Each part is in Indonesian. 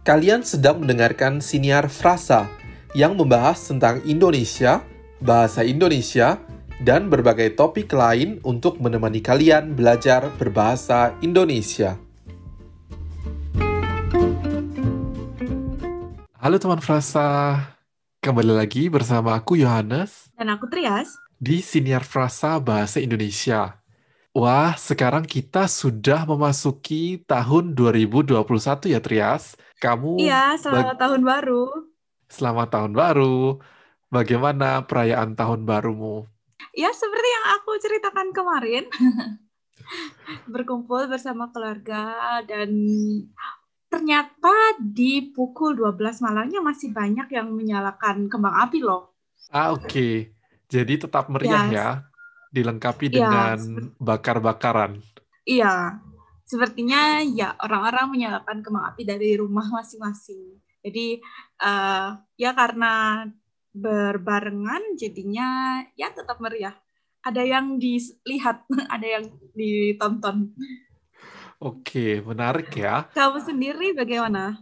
Kalian sedang mendengarkan siniar frasa yang membahas tentang Indonesia, bahasa Indonesia, dan berbagai topik lain untuk menemani kalian belajar berbahasa Indonesia. Halo teman frasa, kembali lagi bersama aku Yohanes Dan aku Trias. di Siniar Frasa Bahasa Indonesia. Wah, sekarang kita sudah memasuki tahun 2021 ya Trias. Kamu Iya, selamat tahun baru. selamat tahun baru. Bagaimana perayaan tahun barumu? Ya, seperti yang aku ceritakan kemarin. Berkumpul bersama keluarga dan ternyata di pukul 12 malamnya masih banyak yang menyalakan kembang api loh. Ah, oke. Jadi tetap meriah Yes. ya, dilengkapi Iya, dengan bakar-bakaran. Iya, sepertinya ya orang-orang menyalakan kembang api dari rumah masing-masing. Jadi eh, ya karena berbarengan jadinya ya tetap meriah. Ada yang dilihat, ada yang ditonton. Oke, menarik ya. Kamu sendiri bagaimana?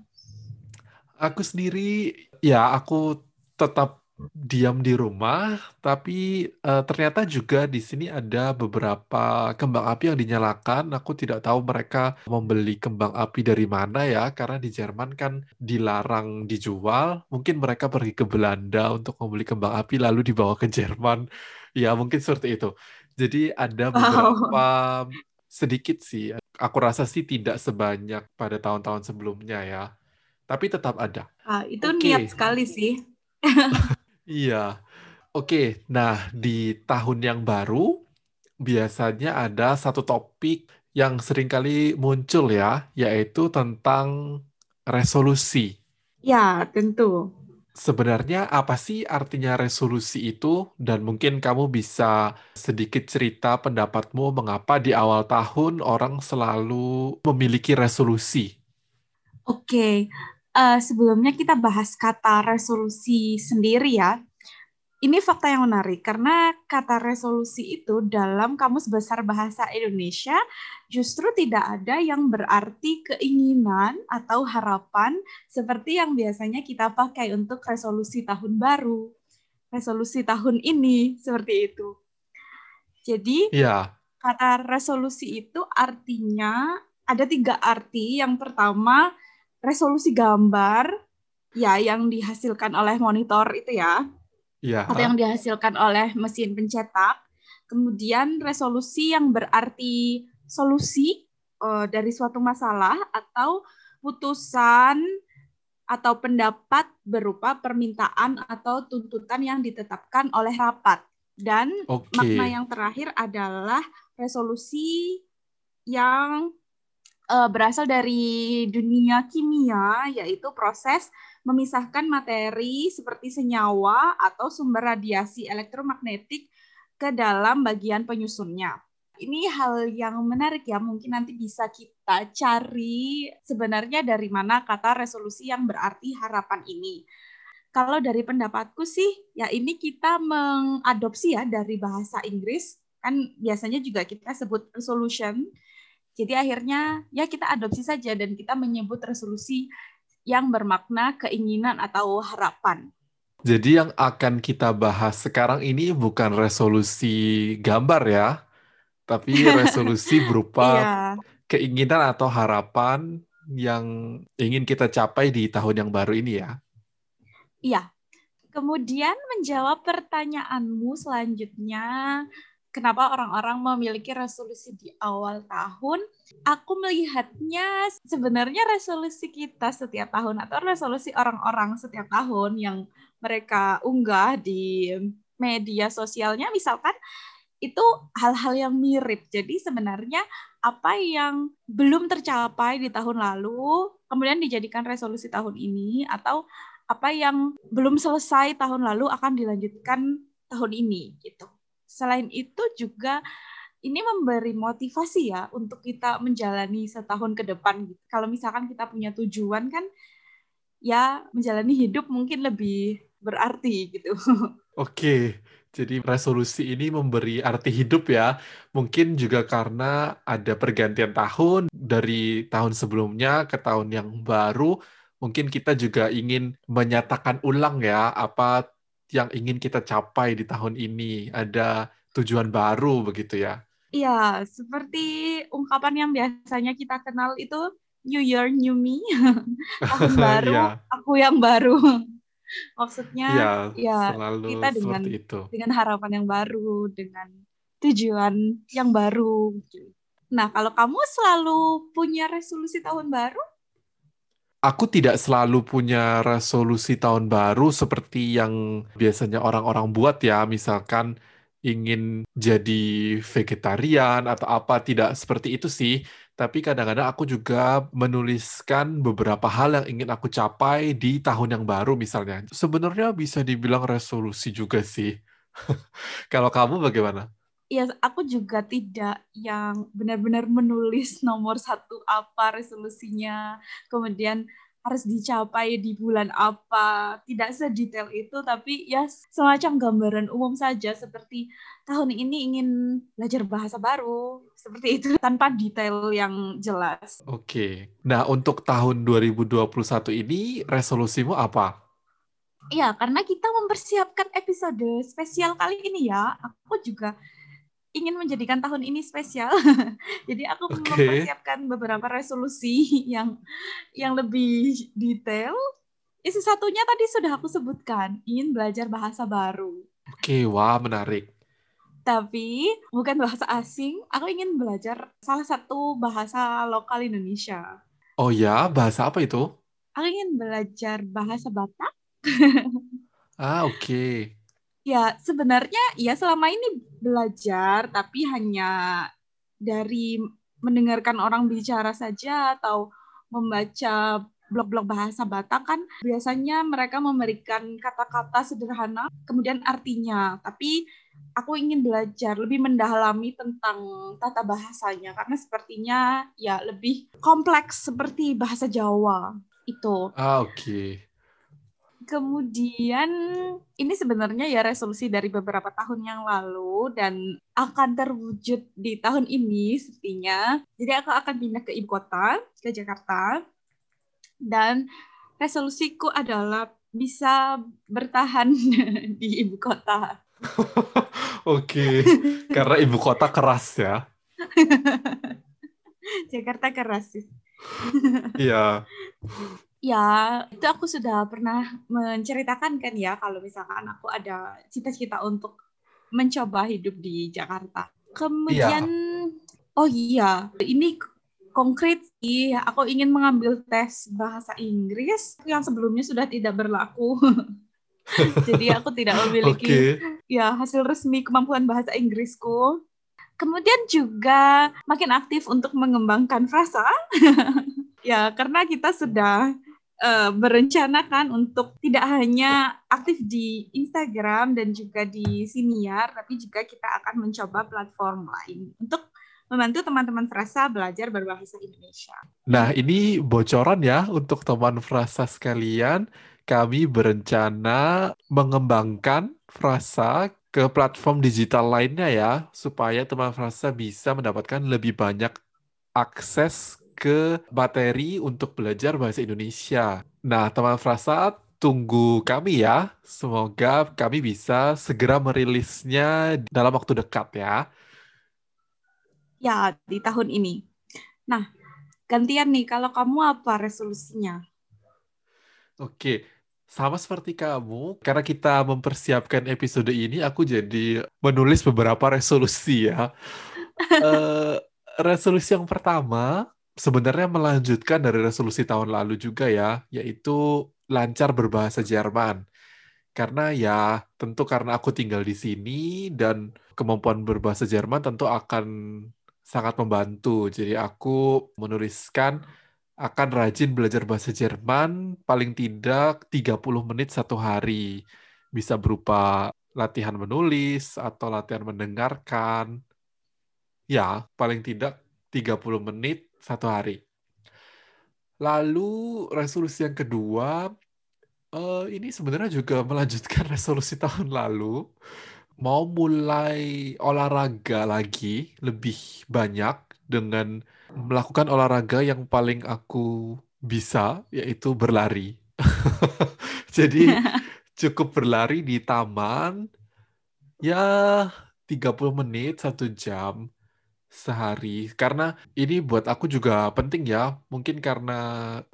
Aku sendiri, ya aku tetap diam di rumah, tapi eh, ternyata juga di sini ada beberapa kembang api yang dinyalakan. Aku tidak tahu mereka membeli kembang api dari mana ya, karena di Jerman kan dilarang dijual. Mungkin mereka pergi ke Belanda untuk membeli kembang api lalu dibawa ke Jerman. Ya, mungkin seperti itu. Jadi ada Wow. beberapa sedikit sih. Aku rasa sih tidak sebanyak pada tahun-tahun sebelumnya ya. Tapi tetap ada. Ah, itu Oke. niat sekali sih. Iya. Oke, nah di tahun yang baru biasanya ada satu topik yang sering kali muncul ya, yaitu tentang resolusi. Ya, tentu. Sebenarnya apa sih artinya resolusi itu? Dan mungkin kamu bisa sedikit cerita pendapatmu mengapa di awal tahun orang selalu memiliki resolusi. Oke, eh, sebelumnya kita bahas kata resolusi sendiri ya. Ini fakta yang menarik karena kata resolusi itu dalam Kamus Besar Bahasa Indonesia justru tidak ada yang berarti keinginan atau harapan seperti yang biasanya kita pakai untuk resolusi tahun baru, resolusi tahun ini, seperti itu. Jadi, Iya, kata resolusi itu artinya ada tiga arti. Yang pertama, resolusi gambar, ya yang dihasilkan oleh monitor itu ya, iya. atau yang dihasilkan oleh mesin pencetak. Kemudian resolusi yang berarti solusi eh, dari suatu masalah atau putusan atau pendapat berupa permintaan atau tuntutan yang ditetapkan oleh rapat. Dan Oke. makna yang terakhir adalah resolusi yang eh, berasal dari dunia kimia, yaitu proses memisahkan materi seperti senyawa atau sumber radiasi elektromagnetik ke dalam bagian penyusunnya. Ini hal yang menarik ya, mungkin nanti bisa kita cari sebenarnya dari mana kata resolusi yang berarti harapan ini. Kalau dari pendapatku sih, ya ini kita mengadopsi ya dari bahasa Inggris, kan biasanya juga kita sebut resolution. Jadi akhirnya ya kita adopsi saja dan kita menyebut resolusi yang bermakna keinginan atau harapan. Jadi yang akan kita bahas sekarang ini bukan resolusi gambar ya, tapi resolusi berupa Iya, keinginan atau harapan yang ingin kita capai di tahun yang baru ini ya. iya. Kemudian menjawab pertanyaanmu selanjutnya, kenapa orang-orang memiliki resolusi di awal tahun? Aku melihatnya sebenarnya resolusi kita setiap tahun atau resolusi orang-orang setiap tahun yang mereka unggah di media sosialnya misalkan itu hal-hal yang mirip. Jadi sebenarnya apa yang belum tercapai di tahun lalu kemudian dijadikan resolusi tahun ini atau apa yang belum selesai tahun lalu akan dilanjutkan tahun ini gitu. Selain itu juga ini memberi motivasi ya untuk kita menjalani setahun ke depan gitu. Kalau misalkan kita punya tujuan kan ya menjalani hidup mungkin lebih berarti gitu. Oke, jadi resolusi ini memberi arti hidup ya. Mungkin juga karena ada pergantian tahun dari tahun sebelumnya ke tahun yang baru, mungkin kita juga ingin menyatakan ulang ya apa yang ingin kita capai di tahun ini. Ada tujuan baru begitu ya. Iya, seperti ungkapan yang biasanya kita kenal itu New Year, New Me. Tahun baru, yeah. aku yang baru. Maksudnya ya, ya kita dengan itu. dengan harapan yang baru, dengan tujuan yang baru. Nah, kalau kamu selalu punya resolusi tahun baru? Aku tidak selalu punya resolusi tahun baru seperti yang biasanya orang-orang buat ya, misalkan ingin jadi vegetarian atau apa, tidak seperti itu sih. Tapi kadang-kadang aku juga menuliskan beberapa hal yang ingin aku capai di tahun yang baru misalnya. Sebenarnya bisa dibilang resolusi juga sih. Kalau kamu bagaimana? Ya aku juga tidak yang benar-benar menulis nomor satu apa resolusinya, kemudian harus dicapai di bulan apa, tidak sedetail itu, tapi ya semacam gambaran umum saja. Seperti tahun ini ingin belajar bahasa baru, seperti itu tanpa detail yang jelas. Oke, nah untuk tahun 2021 ini resolusimu apa? Iya, karena kita mempersiapkan episode spesial kali ini ya, aku juga ingin menjadikan tahun ini spesial. Jadi aku okay. mempersiapkan beberapa resolusi yang yang lebih detail. Isi satunya tadi sudah aku sebutkan, ingin belajar bahasa baru. Oke, okay, wah menarik. Tapi bukan bahasa asing, aku ingin belajar salah satu bahasa lokal Indonesia. Oh ya, bahasa apa itu? Aku ingin belajar bahasa Batak. ah, oke. Okay. Ya, sebenarnya ya selama ini belajar tapi hanya dari mendengarkan orang bicara saja atau membaca blog-blog bahasa Batak kan biasanya mereka memberikan kata-kata sederhana kemudian artinya tapi aku ingin belajar lebih mendalami tentang tata bahasanya karena sepertinya ya lebih kompleks seperti bahasa Jawa itu. Ah oke. Okay. Kemudian ini sebenarnya ya resolusi dari beberapa tahun yang lalu dan akan terwujud di tahun ini sepertinya. Jadi aku akan pindah ke ibu kota, ke Jakarta. Dan resolusiku adalah bisa bertahan di ibu kota. Oke, karena ibu kota keras ya. Jakarta keras sih. Iya. Ya, itu aku sudah pernah menceritakan kan ya kalau misalkan aku ada cita-cita untuk mencoba hidup di Jakarta. Kemudian ya. oh iya, ini konkret sih, aku ingin mengambil tes bahasa Inggris yang sebelumnya sudah tidak berlaku. Jadi aku tidak memiliki okay. ya hasil resmi kemampuan bahasa Inggrisku. Kemudian juga makin aktif untuk mengembangkan frasa. ya, karena kita sudah uh, merencanakan untuk tidak hanya aktif di Instagram dan juga di Siniar, tapi juga kita akan mencoba platform lain untuk membantu teman-teman Frasa belajar berbahasa Indonesia. Nah, ini bocoran ya untuk teman Frasa sekalian. Kami berencana mengembangkan Frasa ke platform digital lainnya ya, supaya teman Frasa bisa mendapatkan lebih banyak akses ke materi untuk belajar bahasa Indonesia. Nah, teman frasa tunggu kami ya. Semoga kami bisa segera merilisnya dalam waktu dekat ya. Ya, di tahun ini. Nah, gantian nih, kalau kamu apa resolusinya? Oke, sama seperti kamu, karena kita mempersiapkan episode ini, aku jadi menulis beberapa resolusi ya. uh, resolusi yang pertama, sebenarnya melanjutkan dari resolusi tahun lalu juga ya, yaitu lancar berbahasa Jerman. Karena ya tentu karena aku tinggal di sini dan kemampuan berbahasa Jerman tentu akan sangat membantu. Jadi aku menuliskan akan rajin belajar bahasa Jerman paling tidak 30 menit satu hari. Bisa berupa latihan menulis atau latihan mendengarkan. Ya, paling tidak 30 menit satu hari. Lalu resolusi yang kedua, uh, ini sebenarnya juga melanjutkan resolusi tahun lalu, mau mulai olahraga lagi lebih banyak dengan melakukan olahraga yang paling aku bisa, yaitu berlari. Jadi cukup berlari di taman ya 30 menit, satu jam sehari. Karena ini buat aku juga penting ya. Mungkin karena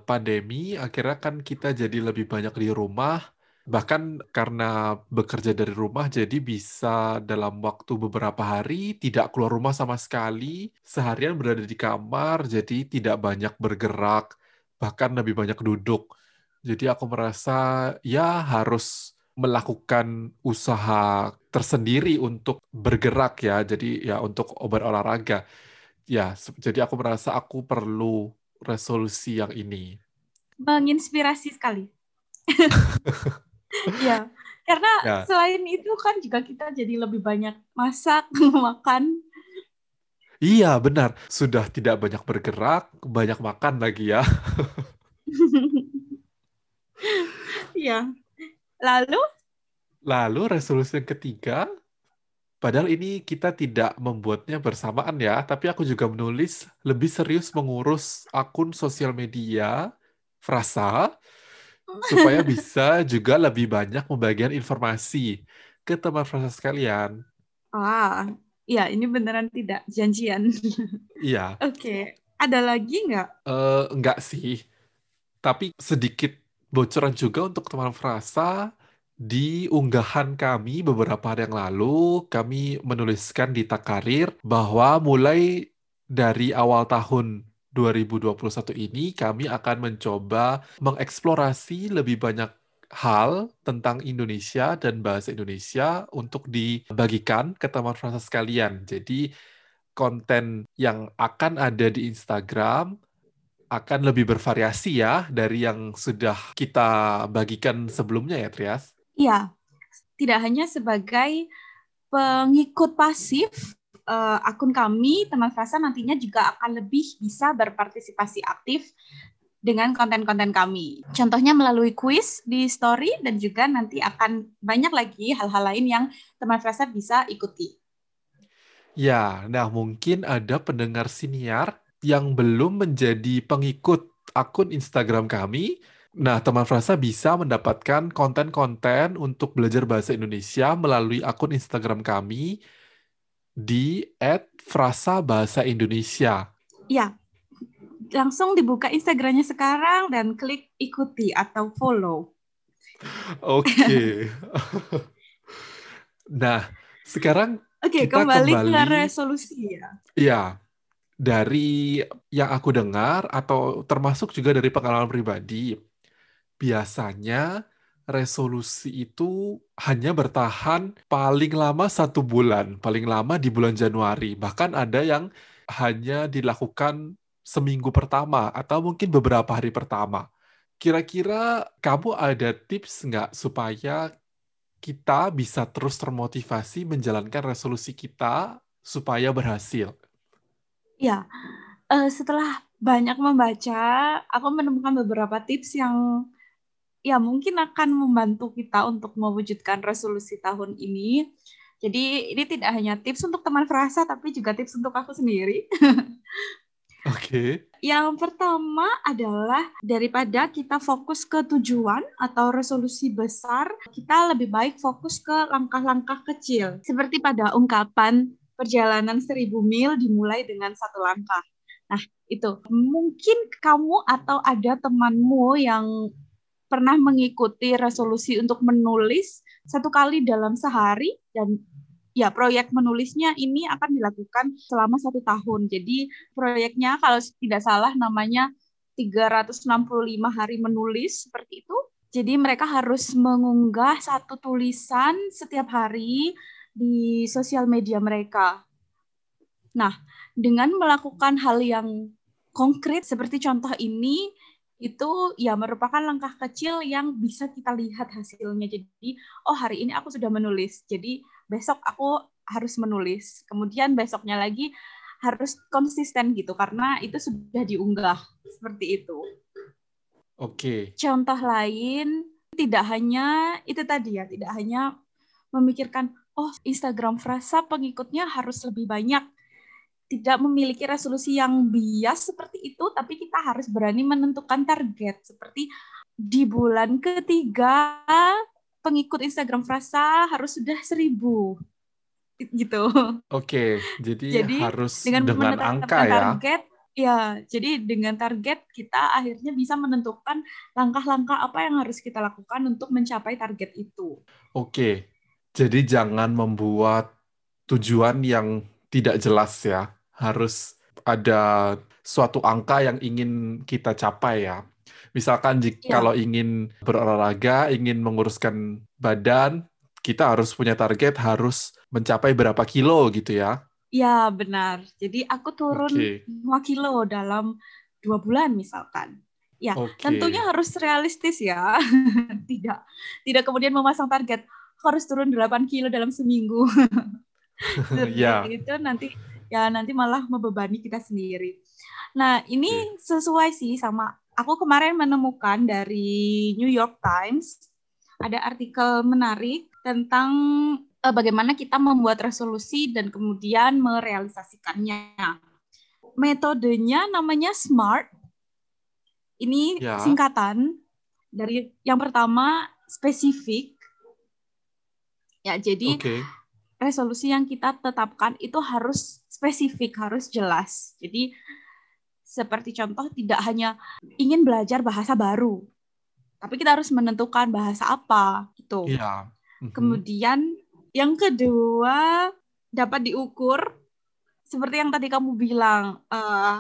pandemi, akhirnya kan kita jadi lebih banyak di rumah. Bahkan karena bekerja dari rumah, jadi bisa dalam waktu beberapa hari tidak keluar rumah sama sekali, seharian berada di kamar, jadi tidak banyak bergerak, bahkan lebih banyak duduk. Jadi aku merasa ya harus melakukan usaha tersendiri untuk bergerak ya. Jadi ya untuk berolahraga. Ya, jadi aku merasa aku perlu resolusi yang ini. Menginspirasi sekali. ya, karena ya. selain itu kan juga kita jadi lebih banyak masak, makan. Iya, benar. Sudah tidak banyak bergerak, banyak makan lagi ya. Iya. Lalu? Lalu resolusi yang ketiga, padahal ini kita tidak membuatnya bersamaan ya, tapi aku juga menulis lebih serius mengurus akun sosial media Frasa supaya bisa juga lebih banyak membagikan informasi ke teman Frasa sekalian. Wah, ya ini beneran tidak janjian. Iya. Oke, okay. ada lagi nggak? Uh, nggak sih, tapi sedikit bocoran juga untuk teman Frasa di unggahan kami beberapa hari yang lalu, kami menuliskan di Takarir bahwa mulai dari awal tahun 2021 ini kami akan mencoba mengeksplorasi lebih banyak hal tentang Indonesia dan bahasa Indonesia untuk dibagikan ke teman Frasa sekalian. Jadi konten yang akan ada di Instagram akan lebih bervariasi ya dari yang sudah kita bagikan sebelumnya ya Trias? Iya, tidak hanya sebagai pengikut pasif uh, akun kami, teman frasa nantinya juga akan lebih bisa berpartisipasi aktif dengan konten-konten kami. Contohnya melalui kuis di story dan juga nanti akan banyak lagi hal-hal lain yang teman frasa bisa ikuti. Ya, nah mungkin ada pendengar siniar yang belum menjadi pengikut akun Instagram kami, nah teman Frasa bisa mendapatkan konten-konten untuk belajar bahasa Indonesia melalui akun Instagram kami di @frasa bahasa Indonesia. Ya, langsung dibuka Instagramnya sekarang dan klik ikuti atau follow. Oke. Okay. nah, sekarang Oke, okay, kembali, kembali ke resolusi ya. Iya dari yang aku dengar atau termasuk juga dari pengalaman pribadi, biasanya resolusi itu hanya bertahan paling lama satu bulan, paling lama di bulan Januari. Bahkan ada yang hanya dilakukan seminggu pertama atau mungkin beberapa hari pertama. Kira-kira kamu ada tips nggak supaya kita bisa terus termotivasi menjalankan resolusi kita supaya berhasil? Ya, uh, setelah banyak membaca, aku menemukan beberapa tips yang ya mungkin akan membantu kita untuk mewujudkan resolusi tahun ini. Jadi ini tidak hanya tips untuk teman frasa, tapi juga tips untuk aku sendiri. Oke. Okay. Yang pertama adalah daripada kita fokus ke tujuan atau resolusi besar, kita lebih baik fokus ke langkah-langkah kecil. Seperti pada ungkapan perjalanan seribu mil dimulai dengan satu langkah. Nah, itu mungkin kamu atau ada temanmu yang pernah mengikuti resolusi untuk menulis satu kali dalam sehari dan ya proyek menulisnya ini akan dilakukan selama satu tahun. Jadi proyeknya kalau tidak salah namanya 365 hari menulis seperti itu. Jadi mereka harus mengunggah satu tulisan setiap hari di sosial media mereka. Nah, dengan melakukan hal yang konkret seperti contoh ini, itu ya merupakan langkah kecil yang bisa kita lihat hasilnya. Jadi, oh hari ini aku sudah menulis, jadi besok aku harus menulis. Kemudian besoknya lagi harus konsisten gitu karena itu sudah diunggah seperti itu. Oke. Okay. Contoh lain tidak hanya itu tadi ya, tidak hanya memikirkan oh Instagram Frasa pengikutnya harus lebih banyak. Tidak memiliki resolusi yang bias seperti itu, tapi kita harus berani menentukan target. Seperti di bulan ketiga, pengikut Instagram Frasa harus sudah seribu gitu. Oke, jadi, Jadi harus dengan dengan angka ya. target, ya, jadi dengan target kita akhirnya bisa menentukan langkah-langkah apa yang harus kita lakukan untuk mencapai target itu. Oke, jadi jangan membuat tujuan yang tidak jelas ya. Harus ada suatu angka yang ingin kita capai ya. Misalkan jika Ya. kalau ingin berolahraga, ingin menguruskan badan, kita harus punya target harus mencapai berapa kilo gitu ya. Ya, benar. Jadi aku turun Oke. 5 kilo dalam dua bulan misalkan. Ya, Oke. tentunya harus realistis ya. tidak tidak kemudian memasang target "Aku harus turun 8 kilo dalam seminggu. Seperti Ya. itu nanti ya nanti malah membebani kita sendiri. Nah, ini Oke. sesuai sih sama aku kemarin menemukan dari New York Times ada artikel menarik tentang eh, bagaimana kita membuat resolusi dan kemudian merealisasikannya. Metodenya namanya SMART. Ini Ya. singkatan dari yang pertama spesifik. Ya, jadi Oke. Resolusi yang kita tetapkan itu harus spesifik, harus jelas. Jadi seperti contoh tidak hanya ingin belajar bahasa baru, tapi kita harus menentukan bahasa apa gitu. Iya. Mhm. Kemudian yang kedua dapat diukur seperti yang tadi kamu bilang, eh,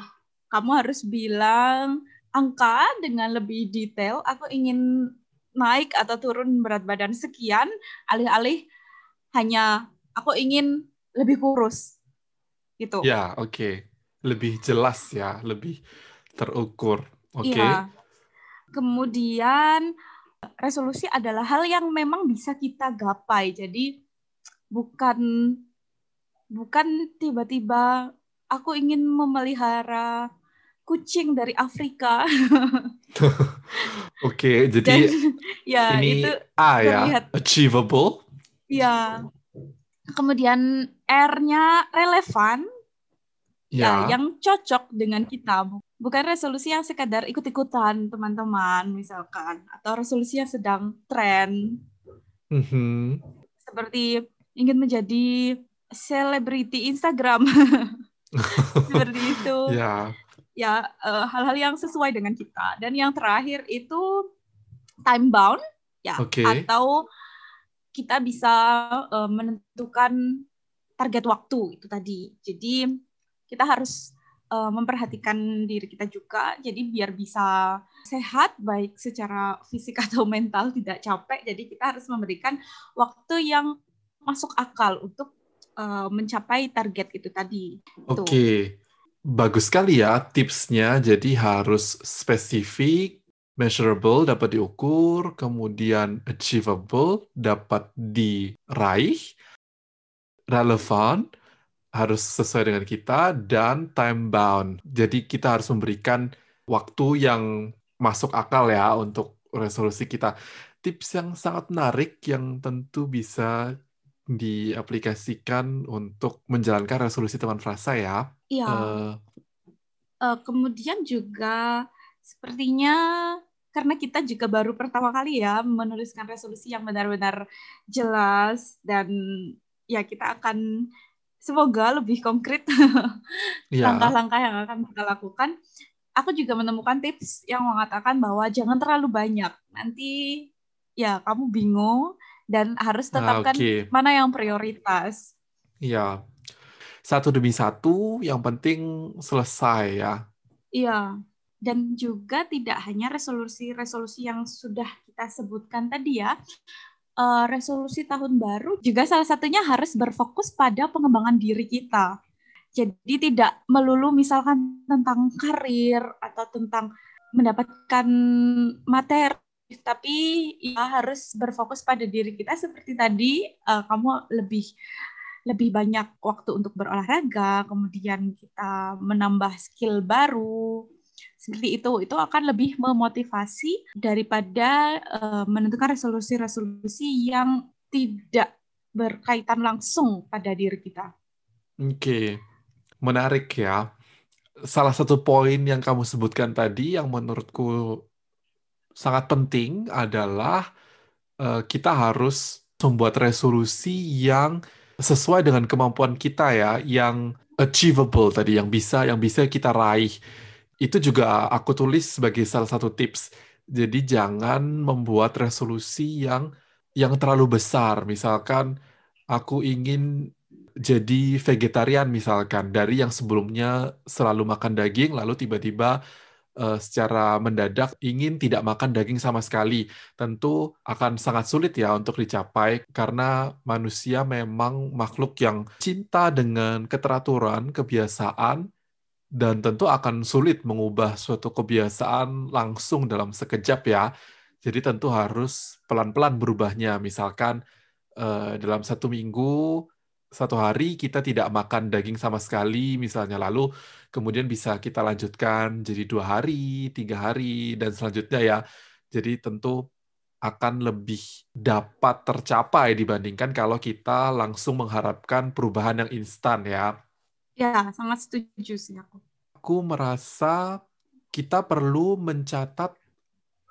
kamu harus bilang angka dengan lebih detail. Aku ingin naik atau turun berat badan sekian, alih-alih hanya aku ingin lebih kurus, gitu. Ya, oke. Lebih jelas ya, lebih terukur. Oke. Iya. Kemudian resolusi adalah hal yang memang bisa kita gapai. Jadi bukan bukan tiba-tiba aku ingin memelihara kucing dari Afrika Oke, dan jadi ya ini itu A ya, terlihat achievable. ya. Kemudian R-nya relevan, ya, Ya. yang cocok dengan kita. Bukan resolusi yang sekadar ikut-ikutan teman-teman misalkan atau resolusi yang sedang tren Mhm. seperti ingin menjadi selebriti Instagram seperti itu Ya. ya eh, hal-hal yang sesuai dengan kita dan yang terakhir itu time bound ya Oke. atau kita bisa eh, menentukan target waktu itu tadi jadi kita harus eh, memperhatikan diri kita juga jadi biar bisa sehat baik secara fisik atau mental tidak capek jadi kita harus memberikan waktu yang masuk akal untuk eh, mencapai target itu tadi Tuh. Oke. Bagus sekali ya tipsnya. Jadi harus spesifik, measurable, dapat diukur, kemudian achievable, dapat diraih, relevan, harus sesuai dengan kita, dan time bound. Jadi kita harus memberikan waktu yang masuk akal ya untuk resolusi kita. Tips yang sangat menarik yang tentu bisa diaplikasikan untuk menjalankan resolusi teman frasa ya. Iya. Eh, Eh, kemudian juga sepertinya karena kita juga baru pertama kali ya menuliskan resolusi yang benar-benar jelas dan ya kita akan semoga lebih konkret ya, langkah-langkah yang akan kita lakukan. Aku juga menemukan tips yang mengatakan bahwa jangan terlalu banyak. Nanti ya kamu bingung dan harus Ah, tetapkan oke. mana yang prioritas. Ya. Satu demi satu, yang penting selesai ya. Iya, dan juga tidak hanya resolusi-resolusi yang sudah kita sebutkan tadi ya. Eh, resolusi tahun baru juga salah satunya harus berfokus pada pengembangan diri kita. Jadi tidak melulu misalkan tentang karir atau tentang mendapatkan materi, tapi ya harus berfokus pada diri kita seperti tadi eh, kamu lebih lebih banyak waktu untuk berolahraga, kemudian kita menambah skill baru, seperti itu. Itu akan lebih memotivasi daripada eh, menentukan resolusi-resolusi yang tidak berkaitan langsung pada diri kita. Oke. menarik ya. Salah satu poin yang kamu sebutkan tadi yang menurutku sangat penting adalah uh, kita harus membuat resolusi yang sesuai dengan kemampuan kita ya, yang achievable tadi, yang bisa yang bisa kita raih. Itu juga aku tulis sebagai salah satu tips. Jadi jangan membuat resolusi yang yang terlalu besar. Misalkan aku ingin jadi vegetarian misalkan dari yang sebelumnya selalu makan daging lalu tiba-tiba uh, secara mendadak ingin tidak makan daging sama sekali tentu akan sangat sulit ya untuk dicapai karena manusia memang makhluk yang cinta dengan keteraturan kebiasaan dan tentu akan sulit mengubah suatu kebiasaan langsung dalam sekejap ya. Jadi tentu harus pelan-pelan berubahnya. Misalkan uh, dalam satu minggu satu hari kita tidak makan daging sama sekali misalnya. Lalu kemudian bisa kita lanjutkan jadi dua hari tiga hari dan selanjutnya ya. Jadi tentu akan lebih dapat tercapai dibandingkan kalau kita langsung mengharapkan perubahan yang instan ya ya sangat setuju sih aku aku merasa kita perlu mencatat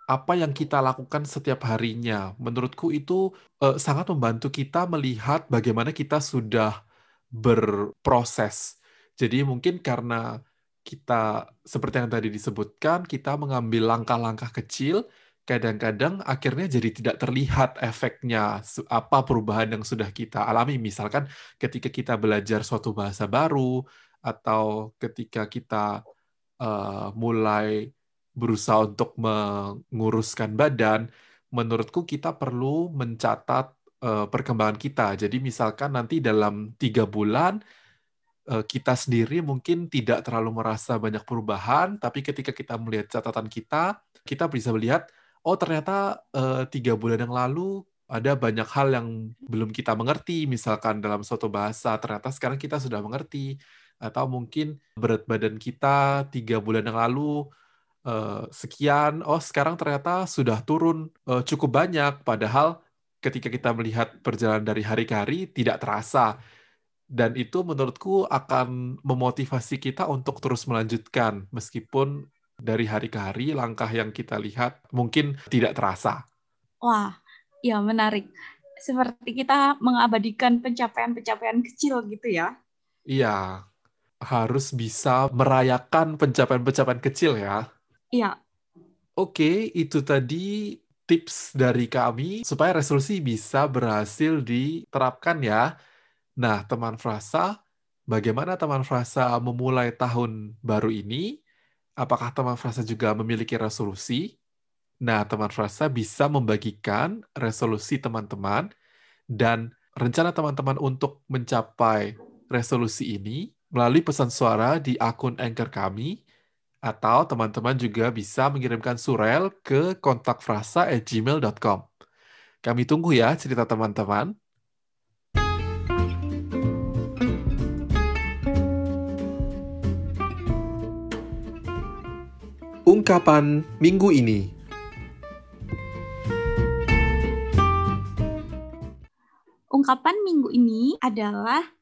apa yang kita lakukan setiap harinya. Menurutku itu uh, sangat membantu kita melihat bagaimana kita sudah berproses. Jadi mungkin karena kita seperti yang tadi disebutkan, kita mengambil langkah-langkah kecil, kadang-kadang akhirnya jadi tidak terlihat efeknya apa perubahan yang sudah kita alami. Misalkan ketika kita belajar suatu bahasa baru atau ketika kita uh, mulai berusaha untuk menguruskan badan, menurutku kita perlu mencatat uh, perkembangan kita. Jadi misalkan nanti dalam tiga bulan uh, kita sendiri mungkin tidak terlalu merasa banyak perubahan, tapi ketika kita melihat catatan kita, kita bisa melihat, oh ternyata uh, tiga bulan yang lalu ada banyak hal yang belum kita mengerti, misalkan dalam suatu bahasa, ternyata sekarang kita sudah mengerti, atau mungkin berat badan kita tiga bulan yang lalu uh, sekian, oh sekarang ternyata sudah turun uh, cukup banyak, padahal ketika kita melihat perjalanan dari hari ke hari tidak terasa. Dan itu menurutku akan memotivasi kita untuk terus melanjutkan, meskipun dari hari ke hari langkah yang kita lihat mungkin tidak terasa. Wah, ya menarik. Seperti kita mengabadikan pencapaian-pencapaian kecil gitu ya. Iya, harus bisa merayakan pencapaian-pencapaian kecil ya. Iya. Oke, itu tadi tips dari kami supaya resolusi bisa berhasil diterapkan ya. Nah, teman frasa, bagaimana teman frasa memulai tahun baru ini? Apakah teman frasa juga memiliki resolusi? Nah, teman frasa bisa membagikan resolusi teman-teman dan rencana teman-teman untuk mencapai resolusi ini melalui pesan suara di akun Anchor kami atau teman-teman juga bisa mengirimkan surel ke kontakfrasa@gmail.com. Kami tunggu ya cerita teman-teman. Ungkapan minggu ini. Ungkapan minggu ini adalah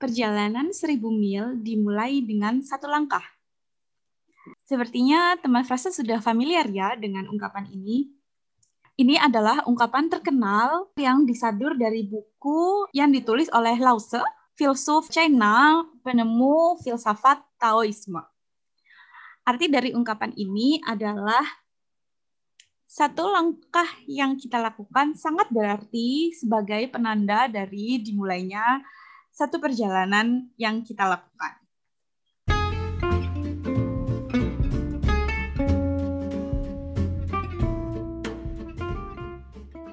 perjalanan seribu mil dimulai dengan satu langkah. Sepertinya teman frasa sudah familiar ya dengan ungkapan ini. Ini adalah ungkapan terkenal yang disadur dari buku yang ditulis oleh Lao Tse, filsuf China, penemu filsafat Taoisme. Arti dari ungkapan ini adalah satu langkah yang kita lakukan sangat berarti sebagai penanda dari dimulainya satu perjalanan yang kita lakukan.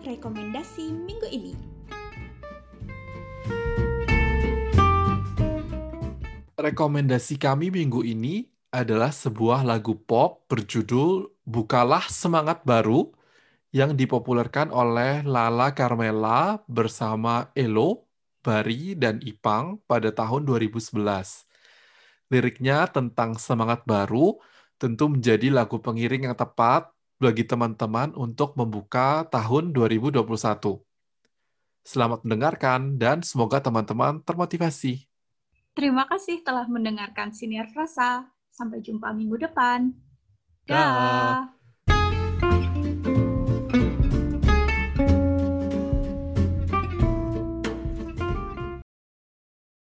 rekomendasi minggu ini. Rekomendasi kami minggu ini adalah sebuah lagu pop berjudul Bukalah Semangat Baru yang dipopulerkan oleh Lala Carmela bersama Elo, Bari, dan Ipang pada tahun 2011. Liriknya tentang semangat baru tentu menjadi lagu pengiring yang tepat bagi teman-teman untuk membuka tahun 2021. Selamat mendengarkan dan semoga teman-teman termotivasi. Terima kasih telah mendengarkan Siniar Frasa. Sampai jumpa minggu depan. Dah.